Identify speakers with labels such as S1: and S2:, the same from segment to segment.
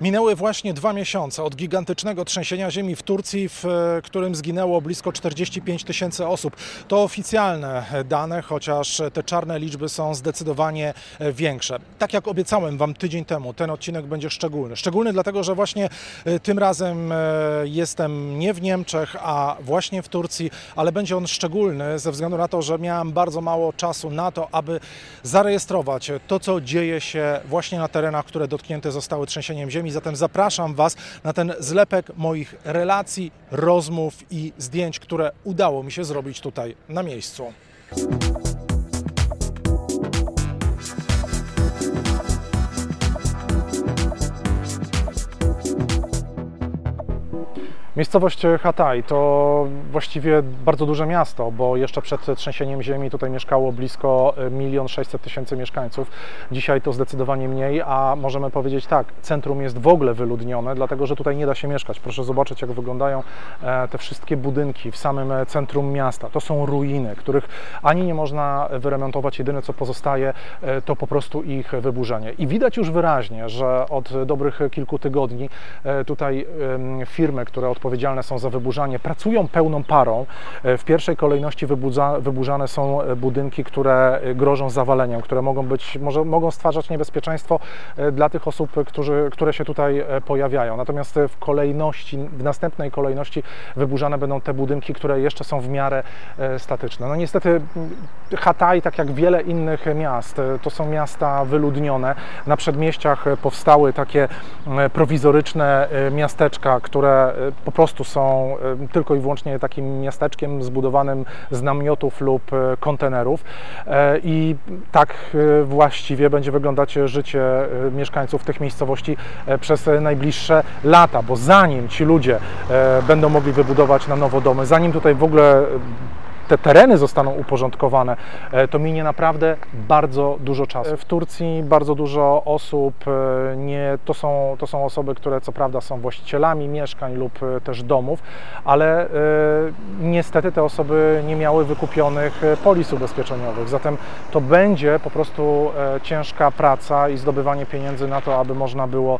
S1: Minęły właśnie dwa miesiące od gigantycznego trzęsienia ziemi w Turcji, w którym zginęło blisko 45 tysięcy osób. To oficjalne dane, chociaż te czarne liczby są zdecydowanie większe. Tak jak obiecałem Wam tydzień temu, ten odcinek będzie szczególny. Szczególny dlatego, że właśnie tym razem jestem nie w Niemczech, a właśnie w Turcji, ale będzie on szczególny ze względu na to, że miałem bardzo mało czasu na to, aby zarejestrować to, co dzieje się właśnie na terenach, które dotknięte zostały trzęsieniem ziemi zatem zapraszam Was na ten zlepek moich relacji, rozmów i zdjęć, które udało mi się zrobić tutaj na miejscu. Miejscowość Hatay to właściwie bardzo duże miasto, bo jeszcze przed trzęsieniem ziemi tutaj mieszkało blisko 1 600 tysięcy mieszkańców. Dzisiaj to zdecydowanie mniej, a możemy powiedzieć tak, centrum jest w ogóle wyludnione, dlatego że tutaj nie da się mieszkać. Proszę zobaczyć, jak wyglądają e, te wszystkie budynki w samym centrum miasta. To są ruiny, których ani nie można wyremontować. Jedyne, co pozostaje, e, to po prostu ich wyburzenie. I widać już wyraźnie, że od dobrych kilku tygodni e, tutaj firmy, które odpowiadają odpowiedzialne są za wyburzanie, pracują pełną parą. E, w pierwszej kolejności wybudza, wyburzane są e, budynki, które e, grożą zawaleniem, które mogą być, może, mogą stwarzać niebezpieczeństwo dla tych osób, którzy, które się tutaj pojawiają. Natomiast w kolejności, w następnej kolejności wyburzane będą te budynki, które jeszcze są w miarę statyczne. No niestety Hatay, tak jak wiele innych miast, to są miasta wyludnione. Na przedmieściach powstały takie prowizoryczne miasteczka, które po prostu są tylko i wyłącznie takim miasteczkiem zbudowanym z namiotów lub e, kontenerów. E, I tak e, właściwie będzie wyglądać życie mieszkańców tych miejscowości przez najbliższe lata, bo zanim ci ludzie będą mogli wybudować na nowo domy, zanim tutaj w ogóle te tereny zostaną uporządkowane, e, to minie naprawdę bardzo dużo czasu. W Turcji bardzo dużo osób, e, nie, to, są, to są osoby, które co prawda są właścicielami mieszkań lub e, też domów, ale niestety te osoby nie miały wykupionych polis ubezpieczeniowych. Zatem to będzie po prostu ciężka praca i zdobywanie pieniędzy na to, aby można było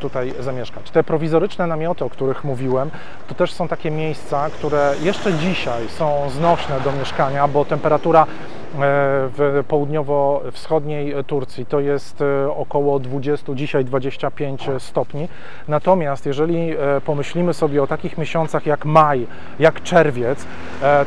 S1: tutaj zamieszkać. Te prowizoryczne namioty, o których mówiłem, to też są takie miejsca, które jeszcze dzisiaj są znoszone do mieszkania, bo temperatura w południowo-wschodniej Turcji to jest e, około 20, dzisiaj 25 stopni. Natomiast jeżeli e, pomyślimy sobie o takich miesiącach jak maj, jak czerwiec,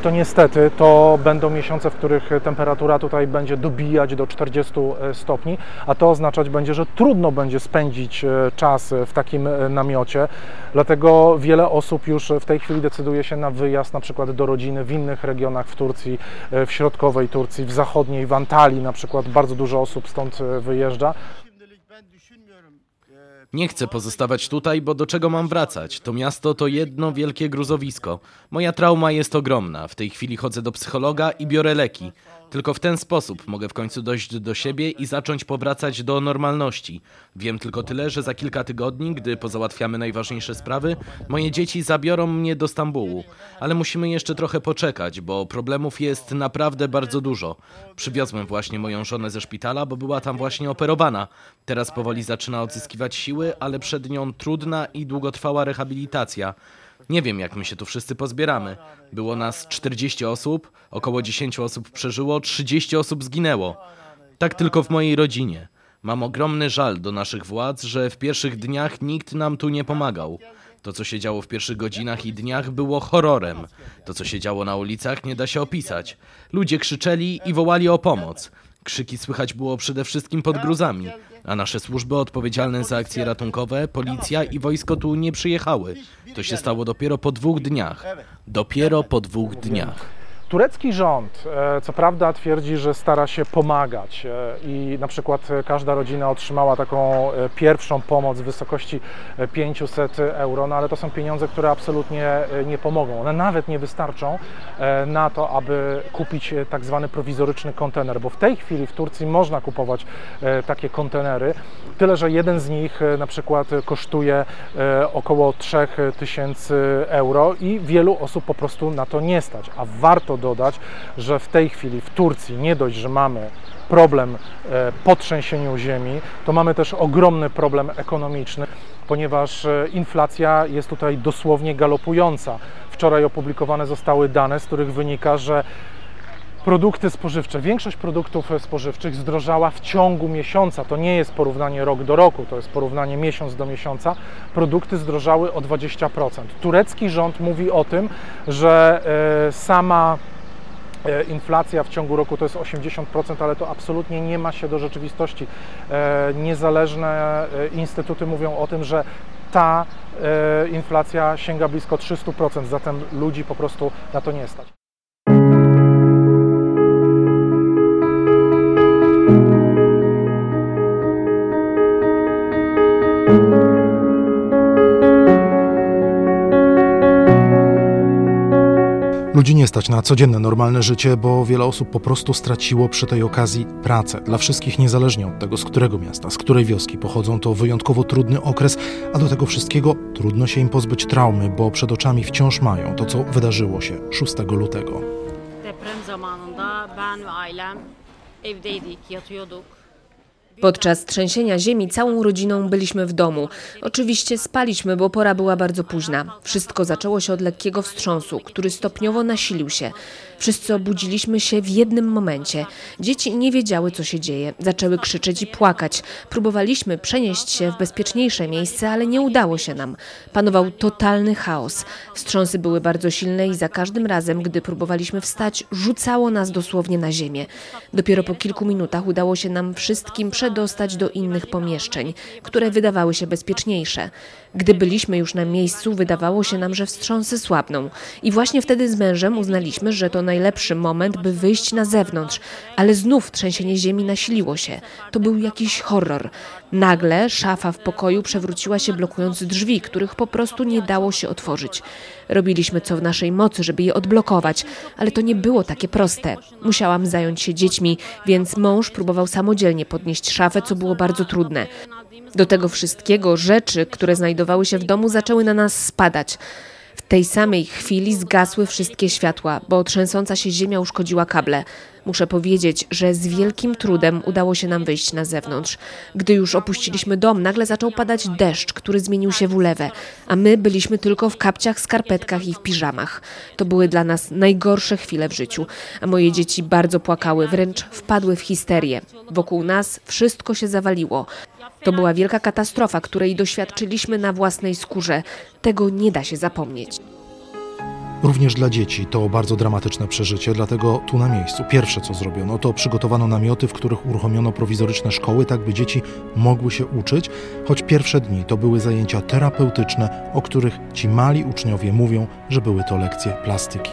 S1: to niestety to będą miesiące, w których temperatura tutaj będzie dobijać do 40 stopni, a to oznaczać będzie, że trudno będzie spędzić czas w takim namiocie. Dlatego wiele osób już w tej chwili decyduje się na wyjazd na przykład do rodziny w innych regionach w Turcji, w środkowej Turcji w zachodniej, w Antalii na przykład bardzo dużo osób stąd e, wyjeżdża.
S2: Nie chcę pozostawać tutaj, bo do czego mam wracać? To miasto to jedno wielkie gruzowisko. Moja trauma jest ogromna. W tej chwili chodzę do psychologa i biorę leki. Tylko w ten sposób mogę w końcu dojść do siebie i zacząć powracać do normalności. Wiem tylko tyle, że za kilka tygodni, gdy pozałatwiamy najważniejsze sprawy, moje dzieci zabiorą mnie do Stambułu. Ale musimy jeszcze trochę poczekać, bo problemów jest naprawdę bardzo dużo. Przywiozłem właśnie moją żonę ze szpitala, bo była tam właśnie operowana. Teraz powoli zaczyna odzyskiwać siły, ale przed nią trudna i długotrwała rehabilitacja. Nie wiem, jak my się tu wszyscy pozbieramy. Było nas 40 osób, około 10 osób przeżyło, 30 osób zginęło. Tak tylko w mojej rodzinie. Mam ogromny żal do naszych władz, że w pierwszych dniach nikt nam tu nie pomagał. To, co się działo w pierwszych godzinach i dniach, było horrorem. To, co się działo na ulicach, nie da się opisać. Ludzie krzyczeli i wołali o pomoc. Krzyki słychać było przede wszystkim pod gruzami, a nasze służby odpowiedzialne za akcje ratunkowe, policja i wojsko tu nie przyjechały. To się stało dopiero po dwóch dniach. Dopiero po dwóch dniach.
S1: Turecki rząd, e, co prawda, twierdzi, że stara się pomagać e, i na przykład każda rodzina otrzymała taką e, pierwszą pomoc w wysokości 500 euro, no ale to są pieniądze, które absolutnie nie pomogą. One nawet nie wystarczą na to, aby kupić tak zwany prowizoryczny kontener, bo w tej chwili w Turcji można kupować takie kontenery, tyle że jeden z nich na przykład kosztuje około 3000 euro i wielu osób po prostu na to nie stać, a warto dodać, że w tej chwili w Turcji nie dość, że mamy problem e, po trzęsieniu ziemi, to mamy też ogromny problem ekonomiczny, ponieważ e, inflacja jest tutaj dosłownie galopująca. Wczoraj opublikowane zostały dane, z których wynika, że produkty spożywcze, większość produktów spożywczych zdrożała w ciągu miesiąca. To nie jest porównanie rok do roku, to jest porównanie miesiąc do miesiąca. Produkty zdrożały o 20%. Turecki rząd mówi o tym, że e, sama e, inflacja w ciągu roku to jest 80%, ale to absolutnie nie ma się do rzeczywistości. E, niezależne instytuty mówią o tym, że ta inflacja sięga blisko 300%, zatem ludzi po prostu na to nie stać. Ludzi nie stać na codzienne, normalne życie, bo wiele osób po prostu straciło przy tej okazji pracę. Dla wszystkich, niezależnie od tego, z którego miasta, z której wioski pochodzą, to wyjątkowo trudny okres, a do tego wszystkiego trudno się im pozbyć traumy, bo przed oczami wciąż mają to, co wydarzyło się 6 lutego.
S3: Deprem zamanında ben ve ailem evdeydik, yatıyorduk.
S4: Podczas trzęsienia ziemi całą rodziną byliśmy w domu. Oczywiście spaliśmy, bo pora była bardzo późna. Wszystko zaczęło się od lekkiego wstrząsu, który stopniowo nasilił się. Wszyscy obudziliśmy się w jednym momencie. Dzieci nie wiedziały, co się dzieje. Zaczęły krzyczeć i płakać. Próbowaliśmy przenieść się w bezpieczniejsze miejsce, ale nie udało się nam. Panował totalny chaos. Wstrząsy były bardzo silne i za każdym razem, gdy próbowaliśmy wstać, rzucało nas dosłownie na ziemię. Dopiero po kilku minutach udało się nam wszystkim przedostać do innych pomieszczeń, które wydawały się bezpieczniejsze. Gdy byliśmy już na miejscu, wydawało się nam, że wstrząsy słabną. I właśnie wtedy z mężem uznaliśmy, że to najlepszy moment, by wyjść na zewnątrz, ale znów trzęsienie ziemi nasiliło się. To był jakiś horror. Nagle szafa w pokoju przewróciła się blokując drzwi, których po prostu nie dało się otworzyć. Robiliśmy co w naszej mocy, żeby je odblokować, ale to nie było takie proste. Musiałam zająć się dziećmi, więc mąż próbował samodzielnie podnieść szafę, co było bardzo trudne. Do tego wszystkiego rzeczy, które znajdowały się w domu, zaczęły na nas spadać. Tej samej chwili zgasły wszystkie światła, bo trzęsąca się ziemia uszkodziła kable. Muszę powiedzieć, że z wielkim trudem udało się nam wyjść na zewnątrz. Gdy już opuściliśmy dom, nagle zaczął padać deszcz, który zmienił się w ulewę, a my byliśmy tylko w kapciach, skarpetkach i w piżamach. To były dla nas najgorsze chwile w życiu, a moje dzieci bardzo płakały, wręcz wpadły w histerię. Wokół nas wszystko się zawaliło. To była wielka katastrofa, której doświadczyliśmy na własnej skórze. Tego nie da się zapomnieć.
S1: Również dla dzieci to bardzo dramatyczne przeżycie, dlatego tu na miejscu pierwsze co zrobiono to przygotowano namioty, w których uruchomiono prowizoryczne szkoły, tak by dzieci mogły się uczyć, choć pierwsze dni to były zajęcia terapeutyczne, o których ci mali uczniowie mówią, że były to lekcje plastyki.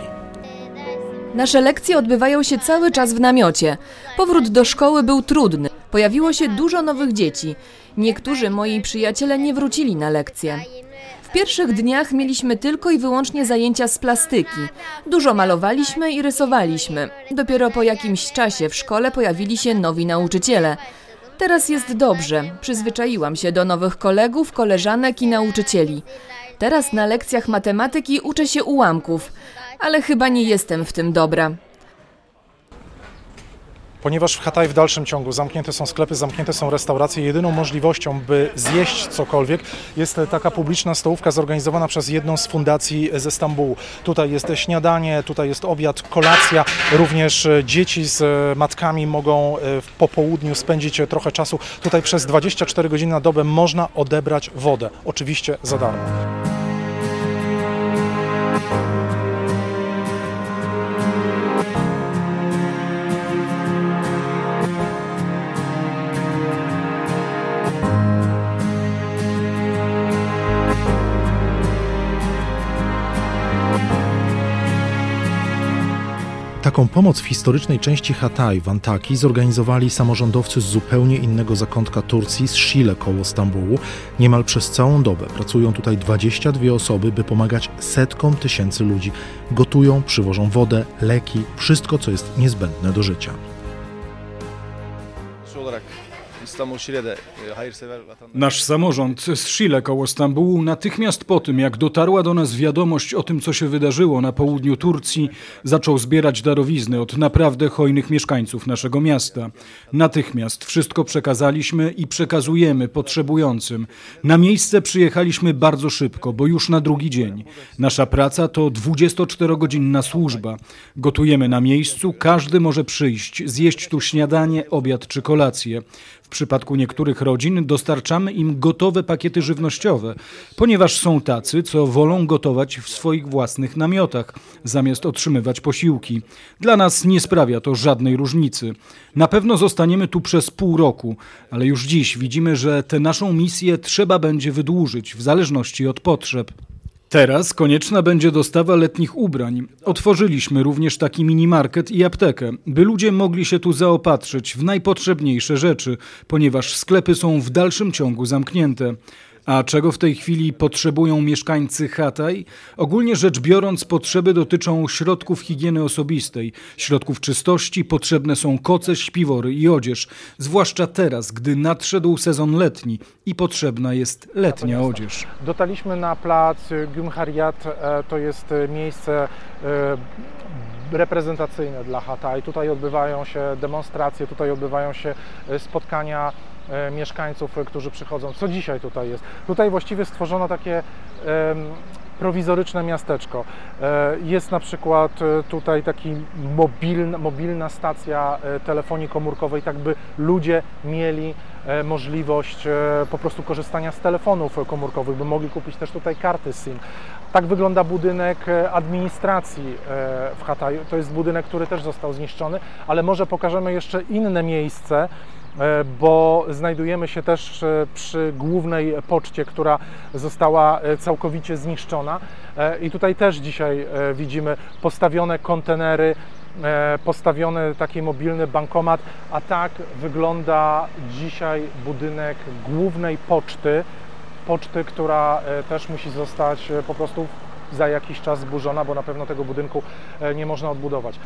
S5: Nasze lekcje odbywają się cały czas w namiocie. Powrót do szkoły był trudny. Pojawiło się dużo nowych dzieci. Niektórzy moi przyjaciele nie wrócili na lekcje. W pierwszych dniach mieliśmy tylko i wyłącznie zajęcia z plastyki. Dużo malowaliśmy i rysowaliśmy. Dopiero po jakimś czasie w szkole pojawili się nowi nauczyciele. Teraz jest dobrze. Przyzwyczaiłam się do nowych kolegów, koleżanek i nauczycieli. Teraz na lekcjach matematyki uczę się ułamków, ale chyba nie jestem w tym dobra.
S1: Ponieważ w Hatay w dalszym ciągu zamknięte są sklepy, zamknięte są restauracje, jedyną możliwością, by zjeść cokolwiek, jest taka publiczna stołówka zorganizowana przez jedną z fundacji ze Stambułu. Tutaj jest śniadanie, tutaj jest obiad, kolacja. Również e, dzieci z e, matkami mogą e, w popołudniu spędzić trochę czasu. Tutaj przez 24 godziny na dobę można odebrać wodę, oczywiście za darmo. Taką pomoc w historycznej części Hatay w Antaki zorganizowali samorządowcy z zupełnie innego zakątka Turcji, z Szile koło Stambułu. Niemal przez całą dobę pracują tutaj 22 osoby, by pomagać setkom tysięcy ludzi. Gotują, przywożą wodę, leki, wszystko co jest niezbędne do życia.
S6: Nasz samorząd z Szile koło Stambułu natychmiast po tym, jak dotarła do nas wiadomość o tym, co się wydarzyło na południu Turcji, zaczął zbierać darowizny od naprawdę hojnych mieszkańców naszego miasta. Natychmiast wszystko przekazaliśmy i przekazujemy potrzebującym. Na miejsce przyjechaliśmy bardzo szybko, bo już na drugi dzień. Nasza praca to 24-godzinna służba. Gotujemy na miejscu, każdy może przyjść, zjeść tu śniadanie, obiad czy kolację. Przypadku niektórych rodzin dostarczamy im gotowe pakiety żywnościowe, ponieważ są tacy, co wolą gotować w swoich własnych namiotach, zamiast otrzymywać posiłki. Dla nas nie sprawia to żadnej różnicy. Na pewno zostaniemy tu przez pół roku, ale już dziś widzimy, że tę naszą misję trzeba będzie wydłużyć w zależności od potrzeb. Teraz konieczna będzie dostawa letnich ubrań. Otworzyliśmy również taki minimarket i aptekę, by ludzie mogli się tu zaopatrzyć w najpotrzebniejsze rzeczy, ponieważ sklepy są w dalszym ciągu zamknięte. A czego w tej chwili potrzebują mieszkańcy Hataj? Ogólnie rzecz biorąc, potrzeby dotyczą środków higieny osobistej, środków czystości, potrzebne są koce, śpiwory i odzież, zwłaszcza teraz, gdy nadszedł sezon letni i potrzebna jest letnia odzież.
S1: Dotarliśmy na plac Gümhariat, e, to jest e, miejsce e, reprezentacyjne dla Hatay. Tutaj odbywają się demonstracje, tutaj odbywają się spotkania mieszkańców, e, którzy przychodzą. Co dzisiaj tutaj jest? Tutaj właściwie stworzono takie prowizoryczne miasteczko. E, Jest na przykład e, tutaj taki mobilna, mobilna stacja e, telefonii komórkowej, tak by ludzie mieli e, możliwość e, po prostu korzystania z telefonów komórkowych, by mogli kupić też tutaj karty SIM. Tak wygląda budynek e, administracji e, w Hataju. To jest budynek, który też został zniszczony, ale może pokażemy jeszcze inne miejsce, e, bo znajdujemy się też e, przy głównej poczcie, która została e, całkowicie zniszczona. E, I tutaj też dzisiaj e, widzimy postawione kontenery, e, postawiony taki mobilny bankomat, a tak wygląda dzisiaj budynek głównej poczty poczty, która e, też musi zostać e, po prostu za jakiś czas zburzona, bo na pewno tego budynku e, nie można odbudować.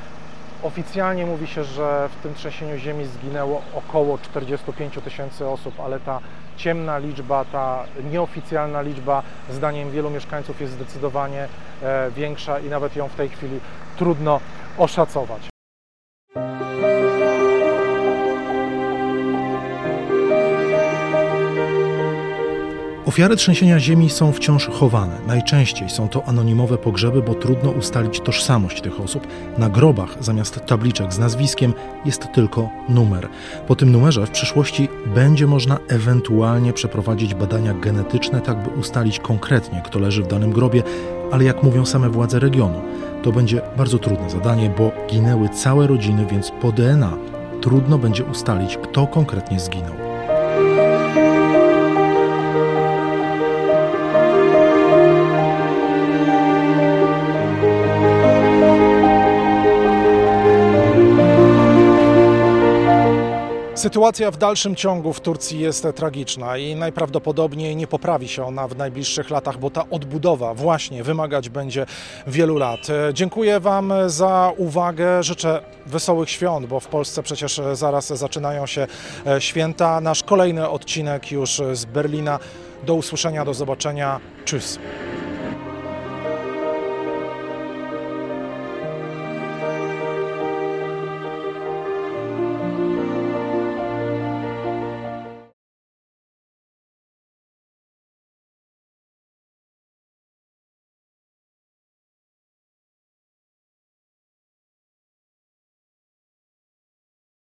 S1: Oficjalnie mówi się, że w tym trzęsieniu ziemi zginęło około 45 tysięcy osób, ale ta ciemna liczba, ta nieoficjalna liczba, zdaniem wielu mieszkańców, jest zdecydowanie e, większa i nawet ją w tej chwili trudno oszacować.
S7: Ofiary trzęsienia ziemi są wciąż chowane. Najczęściej są to anonimowe pogrzeby, bo trudno ustalić tożsamość tych osób. Na grobach zamiast tabliczek z nazwiskiem jest tylko numer. Po tym numerze w przyszłości będzie można ewentualnie przeprowadzić badania genetyczne, tak by ustalić konkretnie, kto leży w danym grobie, ale jak mówią same władze regionu, to będzie bardzo trudne zadanie, bo ginęły całe rodziny, więc po DNA trudno będzie ustalić, kto konkretnie zginął.
S1: Sytuacja w dalszym ciągu w Turcji jest tragiczna i najprawdopodobniej nie poprawi się ona w najbliższych latach, bo ta odbudowa właśnie wymagać będzie wielu lat. Dziękuję Wam za uwagę. Życzę wesołych świąt, bo w Polsce przecież zaraz zaczynają się e, święta. Nasz kolejny odcinek już z Berlina. Do usłyszenia, do zobaczenia. Tschüss.